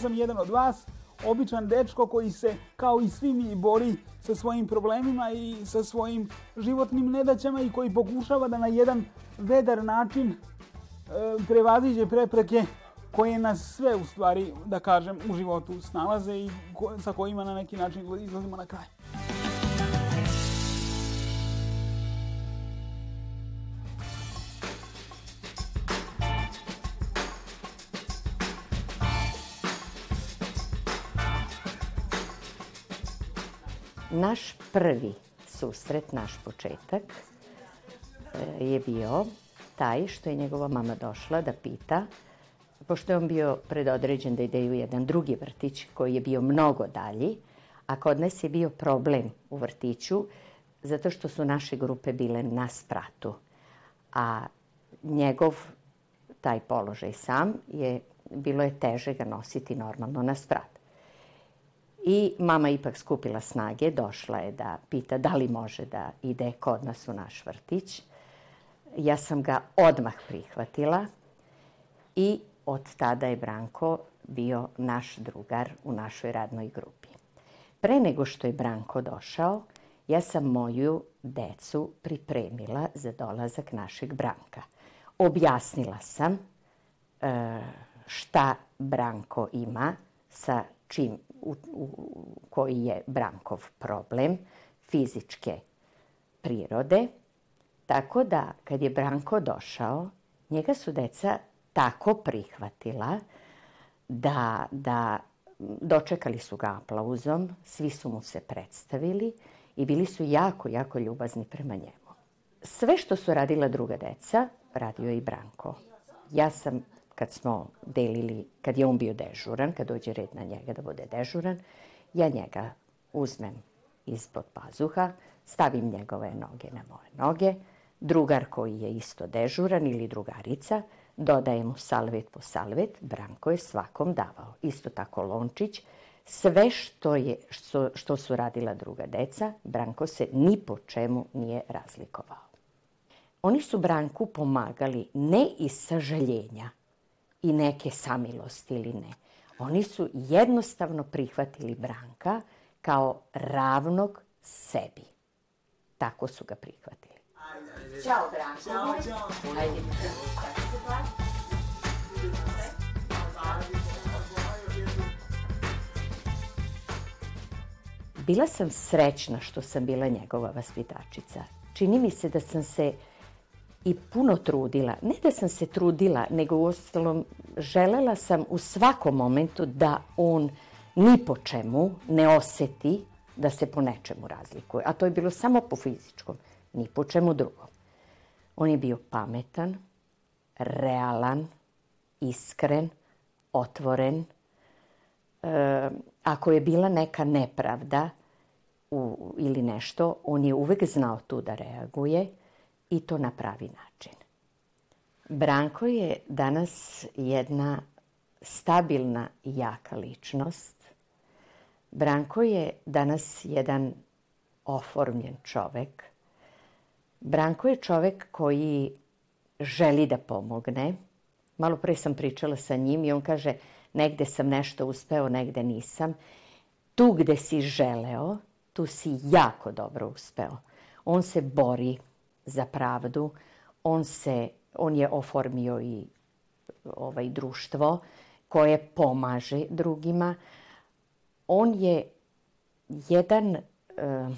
Sam jedan od vas, običan dečko koji se, kao i svi mi, bori sa svojim problemima i sa svojim životnim nedaćama i koji pokušava da na jedan vedar način e, prevaziđe prepreke koje nas sve u stvari, da kažem, u životu snalaze i ko, sa kojima na neki način izlazimo na kraj. Naš prvi susret, naš početak e, je bio taj što je njegova mama došla da pita, pošto je on bio predodređen da ide u jedan drugi vrtić koji je bio mnogo dalji, a kod nas je bio problem u vrtiću zato što su naše grupe bile na spratu. A njegov taj položaj sam je, bilo je teže ga nositi normalno na sprat. I mama ipak skupila snage, došla je da pita da li može da ide kod nas u naš vrtić. Ja sam ga odmah prihvatila i od tada je Branko bio naš drugar u našoj radnoj grupi. Pre nego što je Branko došao, ja sam moju decu pripremila za dolazak našeg Branka. Objasnila sam e, šta Branko ima sa čim, u, u, koji je Brankov problem fizičke prirode. Tako da kad je Branko došao, njega su deca tako prihvatila da, da dočekali su ga aplauzom, svi su mu se predstavili i bili su jako, jako ljubazni prema njemu. Sve što su radila druga deca, radio je i Branko. Ja sam kad smo delili, kad je on bio dežuran, kad dođe red na njega da bude dežuran, ja njega uzmem ispod pazuha, stavim njegove noge na moje noge, drugar koji je isto dežuran ili drugarica, dodaje mu salvet po salvet, Branko je svakom davao. Isto tako Lončić, sve što, je, što, što su radila druga deca, Branko se ni po čemu nije razlikovao. Oni su Branku pomagali ne iz sažaljenja, i neke samilosti ili ne. Oni su jednostavno prihvatili Branka kao ravnog sebi. Tako su ga prihvatili. Ćao, Branko. Ćao, čao. Ajde, Bila sam srećna što sam bila njegova vaspitačica. Čini mi se da sam se i puno trudila. Ne da sam se trudila, nego u ostalom želela sam u svakom momentu da on ni po čemu ne oseti da se po nečemu razlikuje. A to je bilo samo po fizičkom, ni po čemu drugom. On je bio pametan, realan, iskren, otvoren. E, ako je bila neka nepravda u, ili nešto, on je uvek znao tu da reaguje i to na pravi način. Branko je danas jedna stabilna i jaka ličnost. Branko je danas jedan oformljen čovek. Branko je čovek koji želi da pomogne. Malo pre sam pričala sa njim i on kaže negde sam nešto uspeo, negde nisam. Tu gde si želeo, tu si jako dobro uspeo. On se bori za pravdu. On, se, on je oformio i ovaj društvo koje pomaže drugima. On je jedan uh,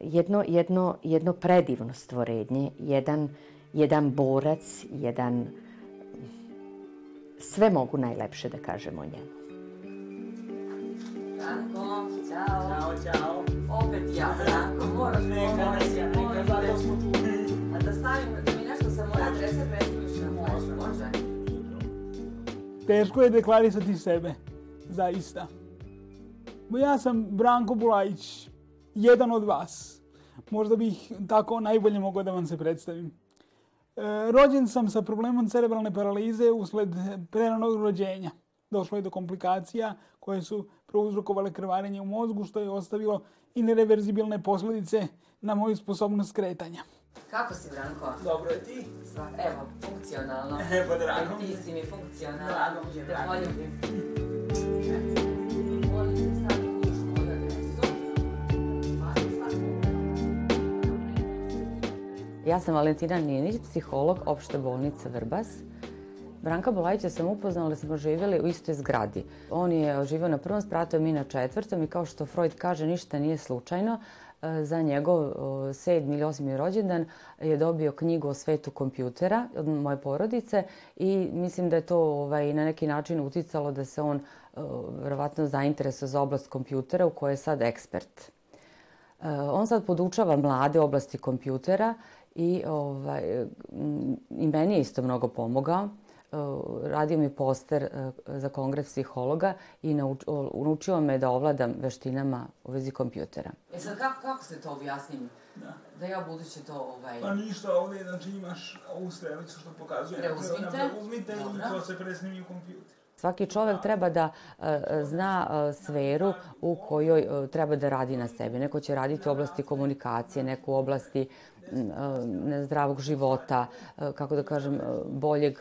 jedno, jedno, jedno predivno stvorenje, jedan, jedan borac, jedan sve mogu najlepše da kažemo o njemu. Branko, čao. Ćao, čao. Opet ja, Branko, moraš. Neka, Teško je deklarisati sebe, zaista. Ja sam Branko Bulajić, jedan od vas. Možda bih tako najbolje mogao da vam se predstavim. E, rođen sam sa problemom cerebralne paralize usled preranog rođenja došlo je do komplikacija koje su prouzrokovale krvarenje u mozgu, što je ostavilo i nereverzibilne posledice na moju sposobnost kretanja. Kako si, Branko? Dobro je ti? Sva, evo, funkcionalno. E, pa drago mi Ti si mi funkcionalno. Drago mi je, drago mi je. Ja sam Valentina Ninić, psiholog opšte bolnice Vrbas. Branka Bolajića sam upoznala da smo živjeli u istoj zgradi. On je živio na prvom spratu, mi na četvrtom i kao što Freud kaže, ništa nije slučajno. E, Za njegov sedmi ili osmi rođendan je dobio knjigu o svetu kompjutera od moje porodice i mislim da je to ovaj, na neki način uticalo da se on o, verovatno zainteresuje za oblast kompjutera u kojoj je sad ekspert. Uh, on sad podučava mlade oblasti kompjutera i, ovaj, i meni je isto mnogo pomogao. Uh, radio mi poster uh, za kongres psihologa i nauč, o- naučio me da ovladam veštinama u vezi kompjutera. E sad, kako, kako se to objasnim? Da. Da ja budući to, ovaj... Pa ništa, ovdje znači imaš ovu strelicu što pokazuje. Preuzmite. Preuzmite i Dobro. to se presnimi u kompjuter. Svaki čovek treba da e, zna e, sferu u kojoj e, treba da radi na sebi. Neko će raditi u oblasti komunikacije, neko u oblasti m, ne, zdravog života, kako da kažem, boljeg,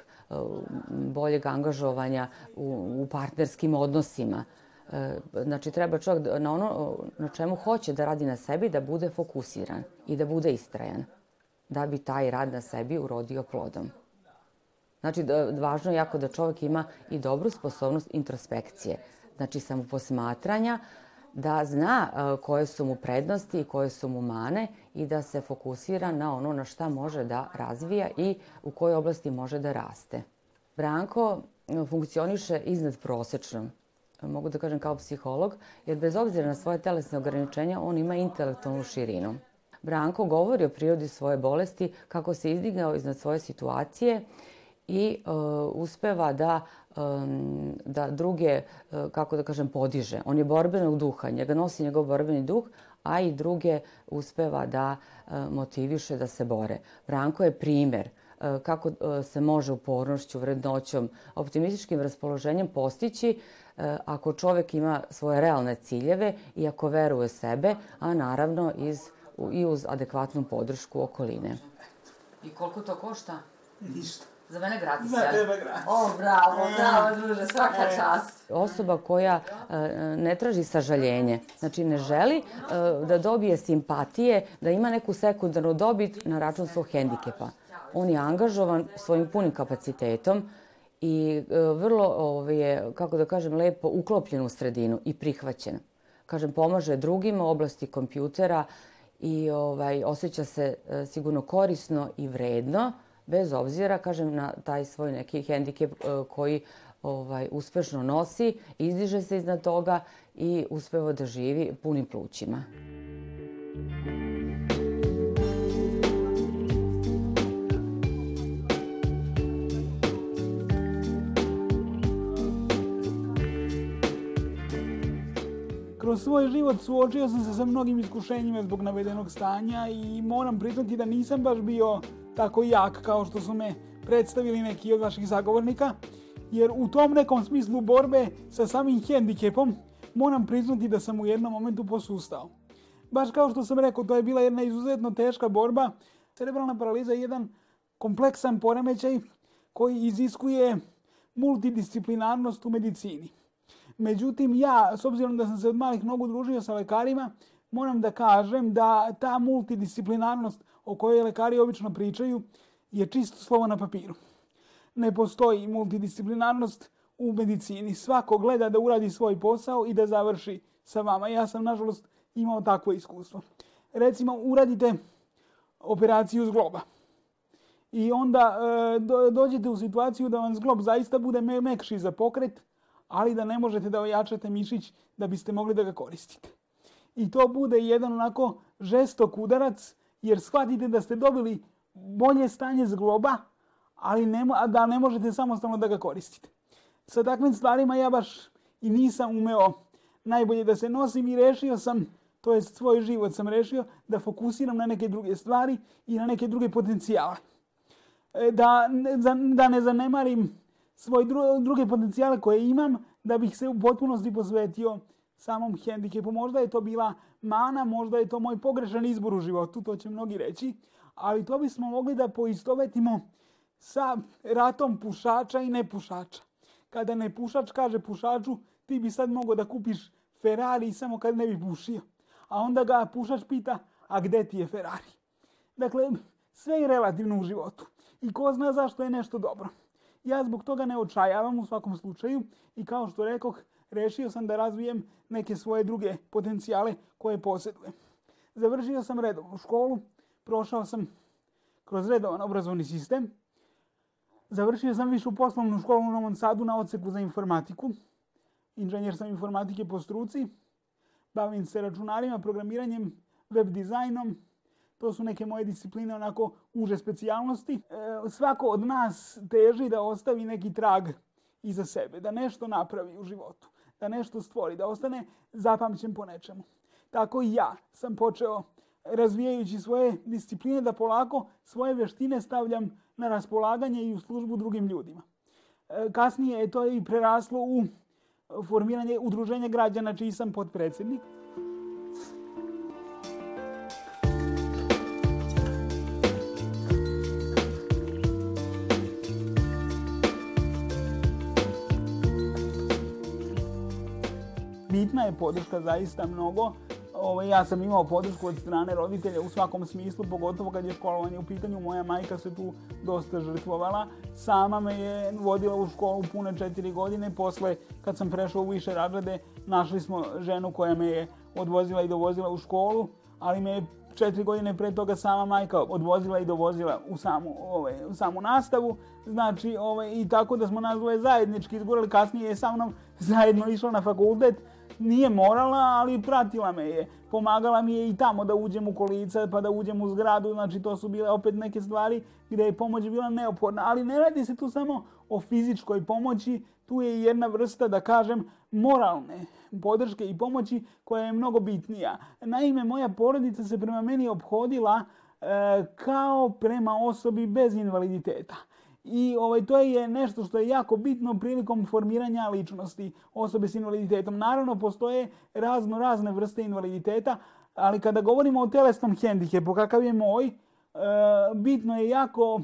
boljeg angažovanja u, u partnerskim odnosima. E, Znači, treba čovjek da- na ono na čemu hoće da radi na sebi, da bude fokusiran i da bude istrajan, da bi taj rad na sebi urodio plodom. Znači, da, važno je jako da čovjek ima i dobru sposobnost introspekcije. Znači, samoposmatranja, da zna e, koje su mu prednosti i koje su mu mane i da se fokusira na ono na šta može da razvija i u kojoj oblasti može da raste. Branko e, funkcioniše iznad prosečno, mogu da kažem kao psiholog, jer bez obzira na svoje telesne ograničenja, on ima intelektualnu širinu. Branko govori o prirodi svoje bolesti, kako se izdigao iznad svoje situacije i e, uspeva da, da druge, e, kako da kažem, podiže. On je borbenog duha, njega nosi njegov borbeni duh, a i druge uspeva da e, motiviše da se bore. Branko je primer e, kako se može upornošću, vrednoćom, optimističkim raspoloženjem postići ako čovek ima svoje realne ciljeve i ako veruje sebe, a naravno iz, i uz adekvatnu podršku okoline. I koliko to košta? Ništa. Za mene gratis, Za tebe gratis. O, bravo, bravo, druže, svaka E. čast. Osoba koja e, ne traži sažaljenje, znači ne želi e, da dobije simpatije, da ima neku sekundarnu dobit na račun svog hendikepa. On je angažovan svojim punim kapacitetom i vrlo ovaj, je, kako da kažem, lepo uklopljen u sredinu i prihvaćen. Kažem, pomaže drugima u oblasti kompjutera i ovaj, osjeća se sigurno korisno i vredno, bez obzira, kažem, na taj svoj neki hendikep e, koji ovaj, uspešno nosi, izdiže se iznad toga i uspeva da živi punim plućima. Kroz svoj život suočio sam se sa mnogim iskušenjima zbog navedenog stanja i moram priznati da nisam baš bio tako jak kao što su me predstavili neki od vaših zagovornika, jer u tom nekom smislu borbe sa samim hendikepom moram priznati da sam u jednom momentu posustao. Baš kao što sam rekao, to je bila jedna izuzetno teška borba. Cerebralna paraliza je jedan kompleksan poremećaj koji iziskuje multidisciplinarnost u medicini. Međutim, ja, s obzirom da sam se od malih nogu družio sa lekarima, moram da kažem da ta multidisciplinarnost o kojoj lekari obično pričaju je čisto slovo na papiru. Ne postoji multidisciplinarnost u medicini. Svako gleda da uradi svoj posao i da završi sa vama. Ja sam, nažalost, imao takvo iskustvo. Recimo, uradite operaciju zgloba. I onda e, do, dođete u situaciju da vam zglob zaista bude me- mekši za pokret, ali da ne možete da ojačate mišić da biste mogli da ga koristite. I to bude jedan onako žestok udarac, jer shvatite da ste dobili bolje stanje zgloba, ali ne, da ne možete samostalno da ga koristite. Sa takvim stvarima ja baš i nisam umeo najbolje da se nosim i rešio sam, to jest svoj život sam rešio, da fokusiram na neke druge stvari i na neke druge potencijale. E, Da, da ne zanemarim svoje dru- druge potencijale koje imam, da bih se u potpunosti posvetio samom hendikepu. Možda je to bila mana, možda je to moj pogrešan izbor u životu, to će mnogi reći, ali to bismo mogli da poistovetimo sa ratom pušača i nepušača. Kada nepušač kaže pušaču, ti bi sad mogao da kupiš Ferrari samo kad ne bi pušio. A onda ga pušač pita, a gde ti je Ferrari? Dakle, sve je relativno u životu. I ko zna zašto je nešto dobro. Ja zbog toga ne očajavam u svakom slučaju i kao što rekoh, rešio sam da razvijem neke svoje druge potencijale koje posjedujem. Završio sam redovnu školu, prošao sam kroz redovan obrazovni sistem, završio sam višu poslovnu školu u Novom Sadu na odseku za informatiku, inženjer sam informatike po struci, bavim se računarima, programiranjem, web dizajnom, to su neke moje discipline onako uže specijalnosti. E, svako od nas teži da ostavi neki trag iza sebe, da nešto napravi u životu, da nešto stvori, da ostane zapamćen po nečemu. Tako i ja sam počeo razvijajući svoje discipline da polako svoje veštine stavljam na raspolaganje i u službu drugim ljudima. E, kasnije je to i preraslo u formiranje udruženja građana čiji sam podpredsjednik. Bitna je podrška zaista mnogo. Ovaj, ja sam imao podršku od strane roditelja u svakom smislu, pogotovo kad je školovanje u pitanju. Moja majka se tu dosta žrtvovala. Sama me je vodila u školu pune četiri godine. Posle, kad sam prešao u više razrede, našli smo ženu koja me je odvozila i dovozila u školu, ali me je četiri godine pre toga sama majka odvozila i dovozila u samu, ovaj, u samu nastavu. Znači, ovaj, i tako da smo nas zajednički izgurali. Kasnije je sa mnom zajedno išla na fakultet nije morala, ali pratila me je. Pomagala mi je i tamo da uđem u kolica, pa da uđem u zgradu, znači to su bile opet neke stvari gdje je pomoć bila neophodna. Ali ne radi se tu samo o fizičkoj pomoći, tu je jedna vrsta, da kažem, moralne podrške i pomoći koja je mnogo bitnija. Naime, moja porodica se prema meni obhodila e, kao prema osobi bez invaliditeta. I ovaj, to je nešto što je jako bitno prilikom formiranja ličnosti osobe s invaliditetom. Naravno, postoje razno razne vrste invaliditeta, ali kada govorimo o telesnom hendikepu, kakav je moj, e, bitno je jako,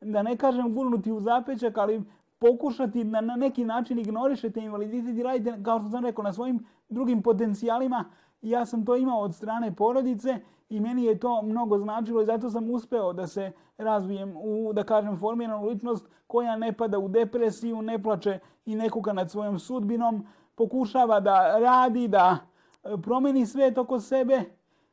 da ne kažem gurnuti u zapečak, ali pokušati da na neki način ignorišete invaliditet i radite, kao što sam rekao, na svojim drugim potencijalima. Ja sam to imao od strane porodice i meni je to mnogo značilo i zato sam uspeo da se razvijem u, da kažem, formiranu ličnost koja ne pada u depresiju, ne plače i ne kuka nad svojom sudbinom, pokušava da radi, da e, promeni svet oko sebe,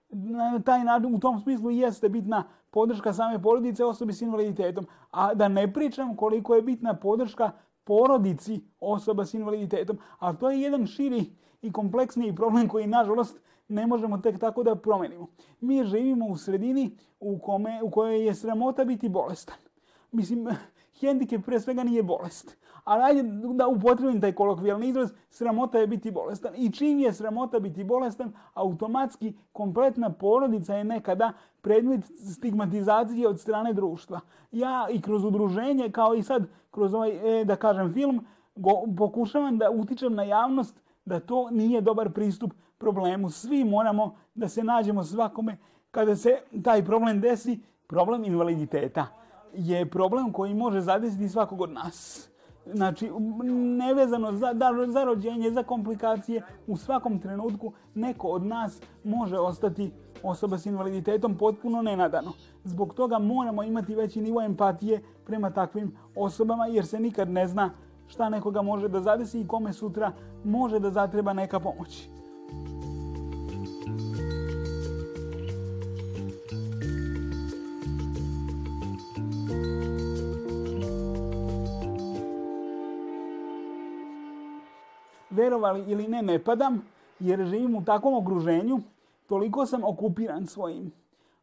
na taj način, u tom smislu jeste bitna podrška same porodice osobi s invaliditetom. A da ne pričam koliko je bitna podrška porodici osoba s invaliditetom. A to je jedan širi i kompleksniji problem koji, nažalost, ne možemo tek tako da promenimo. Mi živimo u sredini u, kome, u kojoj je sramota biti bolestan. Mislim, hendikep pre svega nije bolest. Ali ajde da upotrebim taj kolokvijalni izraz, sramota je biti bolestan. I čim je sramota biti bolestan, automatski kompletna porodica je nekada predmet stigmatizacije od strane društva. Ja i kroz udruženje, kao i sad kroz ovaj, e, da kažem, film, go, pokušavam da utičem na javnost da to nije dobar pristup problemu. Svi moramo da se nađemo svakome kada se taj problem desi, problem invaliditeta je problem koji može zadesiti svakog od nas. Znači, nevezano za, da, za rođenje, za komplikacije, u svakom trenutku neko od nas može ostati osoba s invaliditetom potpuno nenadano. Zbog toga moramo imati veći nivo empatije prema takvim osobama jer se nikad ne zna šta nekoga može da zadesi i kome sutra može da zatreba neka pomoć. Verovali ili ne, ne padam, jer živim u takvom okruženju, toliko sam okupiran svojim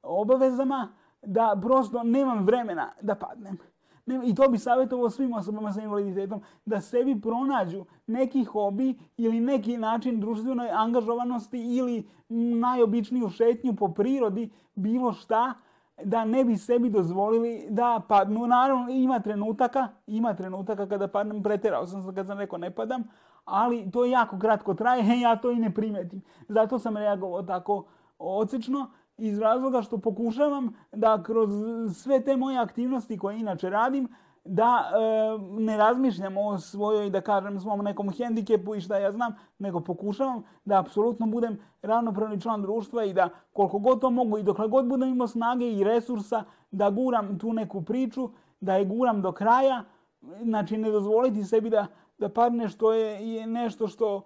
obavezama, da prosto nemam vremena da padnem. I to bi savjetovao svim osobama sa invaliditetom da sebi pronađu neki hobi ili neki način društvenoj angažovanosti ili najobičniju šetnju po prirodi, bilo šta, da ne bi sebi dozvolili da padnu. Naravno, ima trenutaka, ima trenutaka kada padnem, preterao sam kad sam rekao ne padam, ali to jako kratko traje, ja to i ne primetim. Zato sam reagovao tako odsečno iz razloga što pokušavam da kroz sve te moje aktivnosti koje inače radim, da e, ne razmišljam o svojoj, da kažem, svom nekom hendikepu i šta ja znam, nego pokušavam da apsolutno budem ravnopravni član društva i da koliko god to mogu i dokle god budem imao snage i resursa da guram tu neku priču, da je guram do kraja, znači ne dozvoliti sebi da, da padne što je, je nešto što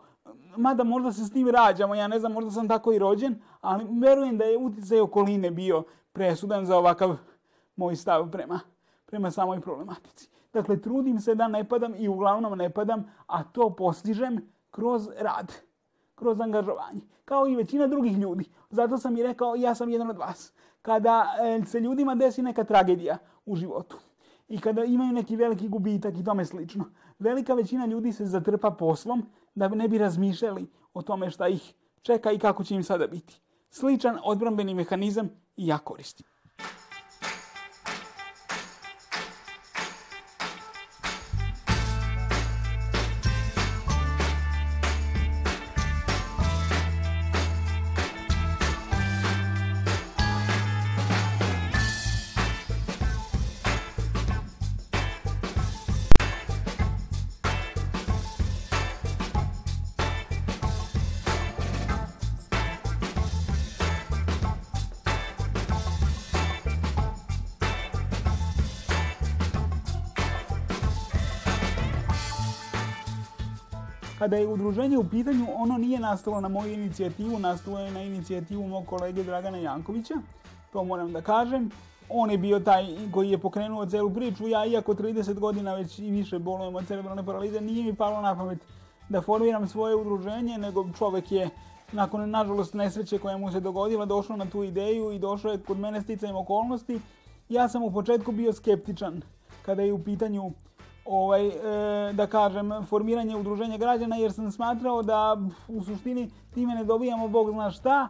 mada možda se s tim rađamo, ja ne znam, možda sam tako i rođen, ali verujem da je uticaj okoline bio presudan za ovakav moj stav prema, prema samoj problematici. Dakle, trudim se da ne padam i uglavnom ne padam, a to postižem kroz rad, kroz angažovanje, kao i većina drugih ljudi. Zato sam i rekao, ja sam jedan od vas. Kada e, se ljudima desi neka tragedija u životu i kada imaju neki veliki gubitak i tome slično, velika većina ljudi se zatrpa poslom da ne bi razmišljali o tome šta ih čeka i kako će im sada biti. Sličan odbrambeni mehanizam i ja koristim. Kada je udruženje u pitanju, ono nije nastalo na moju inicijativu, nastalo je na inicijativu mog kolege Dragana Jankovića. To moram da kažem. On je bio taj koji je pokrenuo celu priču. Ja, iako 30 godina već i više bolujem od cerebralne paralize, nije mi palo na pamet da formiram svoje udruženje, nego čovek je nakon, nažalost, nesreće koja mu se dogodila, došao na tu ideju i došao je kod mene sticajem okolnosti. Ja sam u početku bio skeptičan kada je u pitanju ovaj, e, da kažem, formiranje udruženja građana, jer sam smatrao da u suštini time ne dobijamo Bog zna šta,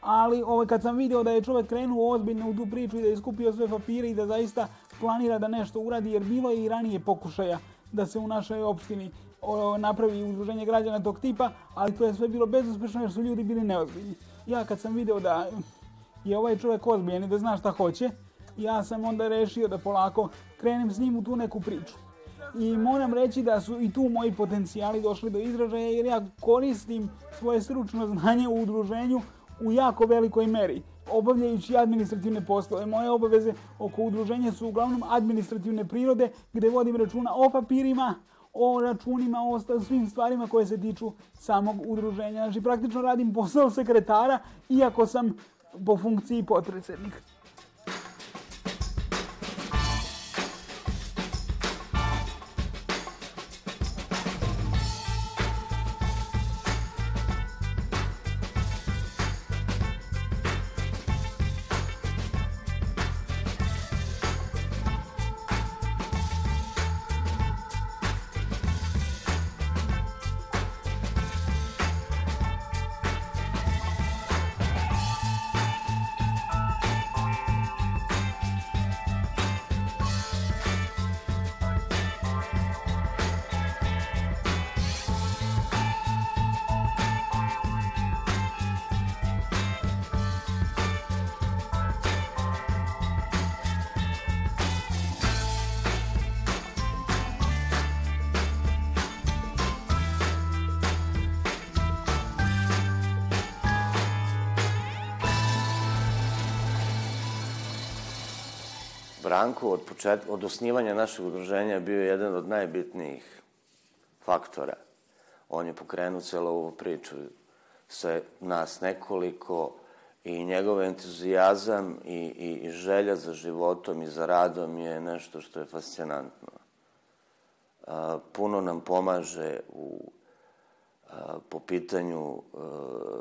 ali ovaj, kad sam video da je čovjek krenuo ozbiljno u tu priču i da je skupio sve papire i da zaista planira da nešto uradi, jer bilo je i ranije pokušaja da se u našoj opštini o, napravi udruženje građana tog tipa, ali to je sve bilo bezuspešno jer su ljudi bili neozbiljni. Ja kad sam video da je ovaj čovjek ozbiljan i da zna šta hoće, ja sam onda rešio da polako krenem s njim u tu neku priču i moram reći da su i tu moji potencijali došli do izražaja jer ja koristim svoje stručno znanje u udruženju u jako velikoj meri obavljajući administrativne poslove. Moje obaveze oko udruženja su uglavnom administrativne prirode gde vodim računa o papirima, o računima, o svim stvarima koje se tiču samog udruženja. Znači praktično radim posao sekretara iako sam po funkciji potpredsednika. Branko od, počet, od osnivanja našeg udruženja bio je jedan od najbitnijih faktora. On je pokrenuo celo ovu priču, sve nas nekoliko i njegov entuzijazam i, i, i želja za životom i za radom je nešto što je fascinantno. A, puno nam pomaže u po pitanju a,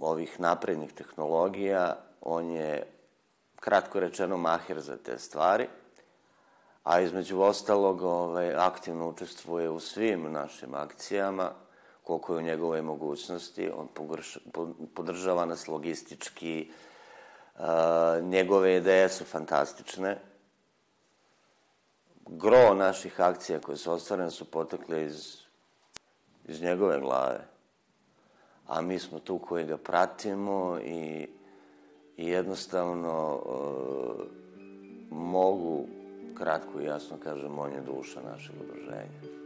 ovih naprednih tehnologija. On je kratko rečeno maher za te stvari, a između ostalog ovaj, aktivno učestvuje u svim našim akcijama, koliko je u njegovoj mogućnosti, on pogrš, podržava nas logistički, a, njegove ideje su fantastične. Gro naših akcija koje su ostvarene su potekle iz, iz njegove glave, a mi smo tu koji ga pratimo i i jednostavno e, mogu, kratko i jasno kažem, on je duša našeg udruženja.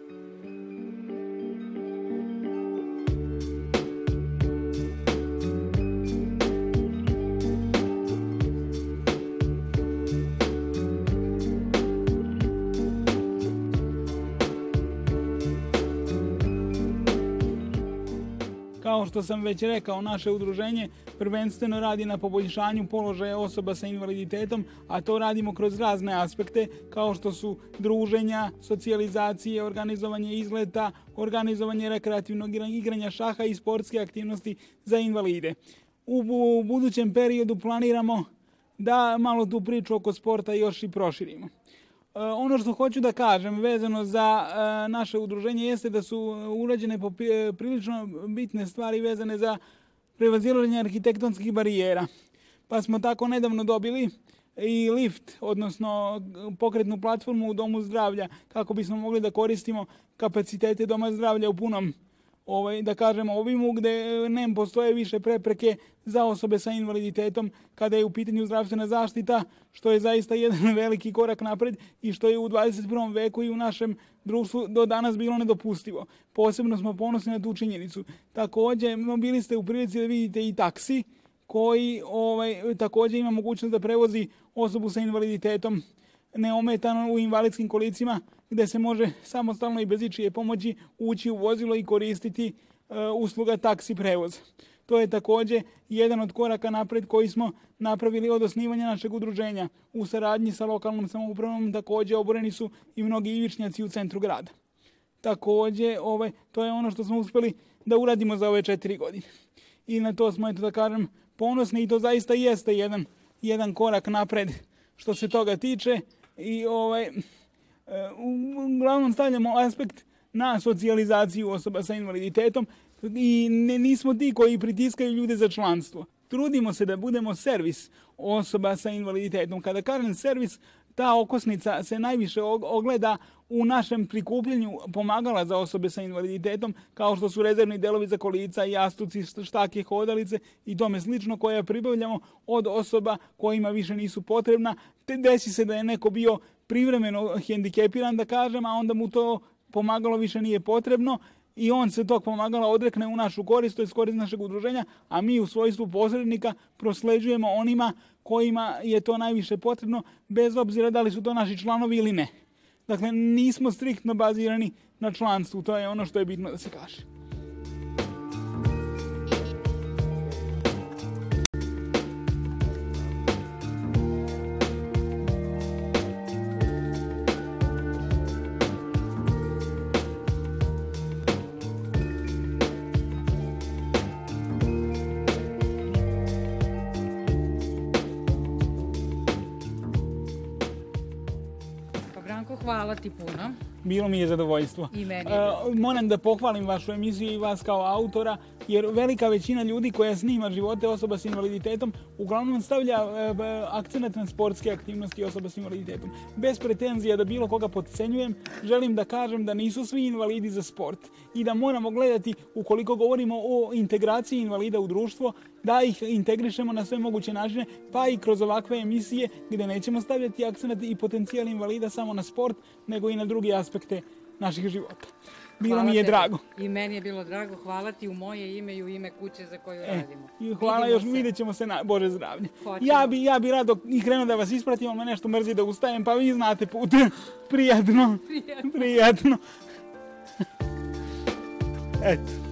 Što sam već rekao, naše udruženje prvenstveno radi na poboljšanju položaja osoba sa invaliditetom, a to radimo kroz razne aspekte, kao što su druženja, socijalizacije, organizovanje izleta, organizovanje rekreativnog igranja šaha i sportske aktivnosti za invalide. U budućem periodu planiramo da malo tu priču oko sporta još i proširimo. E, ono što hoću da kažem vezano za e, naše udruženje jeste da su urađene prilično bitne stvari vezane za prevazilaženje arhitektonskih barijera. Pa smo tako nedavno dobili i lift, odnosno pokretnu platformu u Domu zdravlja kako bismo mogli da koristimo kapacitete Doma zdravlja u punom ovaj, da kažemo, obimu gde e, nem postoje više prepreke za osobe sa invaliditetom kada je u pitanju zdravstvena zaštita, što je zaista jedan veliki korak napred i što je u 21. veku i u našem društvu do danas bilo nedopustivo. Posebno smo ponosni na tu činjenicu. Takođe, bili ste u prilici da vidite i taksi, koji ovaj, takođe ima mogućnost da prevozi osobu sa invaliditetom neometano u invalidskim kolicima gde se može samostalno i bez ičije pomoći ući u vozilo i koristiti uh, usluga taksi prevoza. To je takođe jedan od koraka napred koji smo napravili od osnivanja našeg udruženja. U saradnji sa lokalnom samoupravom takođe oboreni su i mnogi ivičnjaci u centru grada. Takođe, ovaj, to je ono što smo uspeli da uradimo za ove četiri godine. I na to smo, eto da kažem, ponosni i to zaista jeste jedan, jedan korak napred što se toga tiče. I ovaj, uglavnom stavljamo aspekt na socijalizaciju osoba sa invaliditetom i ne, nismo ti koji pritiskaju ljude za članstvo. Trudimo se da budemo servis osoba sa invaliditetom. Kada kažem servis, ta okosnica se najviše ogleda u našem prikupljanju pomagala za osobe sa invaliditetom, kao što su rezervni delovi za kolica, jastuci, štake, hodalice i tome slično koje pribavljamo od osoba kojima više nisu potrebna. Te desi se da je neko bio privremeno hendikepiran, da kažem, a onda mu to pomagalo više nije potrebno i on se tog pomagala odrekne u našu korist, to je korist našeg udruženja, a mi u svojstvu posrednika prosleđujemo onima kojima je to najviše potrebno, bez obzira da li su to naši članovi ili ne. Dakle, nismo striktno bazirani na članstvu, to je ono što je bitno da se kaže. Hvala ti puno. Bilo mi je zadovoljstvo. I meni uh, Moram da pohvalim vašu emisiju i vas kao autora, jer velika većina ljudi koja snima živote osoba s invaliditetom uglavnom stavlja uh, akcenat na sportske aktivnosti osoba s invaliditetom. Bez pretenzija da bilo koga podcenjujem, želim da kažem da nisu svi invalidi za sport i da moramo gledati, ukoliko govorimo o integraciji invalida u društvo, da ih integrišemo na sve moguće načine, pa i kroz ovakve emisije gde nećemo stavljati akcenat i potencijal invalida samo na sport, nego i na drugi aspekte naših života. Bilo hvala mi je tebi. drago. I meni je bilo drago. Hvala ti u moje ime i u ime kuće za koju E, radimo. I hvala Vidimo još, se. vidjet ćemo se na Bože zdravlje. Hoćemo. Ja bi, ja bi rado i krenuo da vas ispratim, ali me nešto mrzi da ustajem, pa vi znate put. Prijatno. Prijatno. Prijatno. Eto.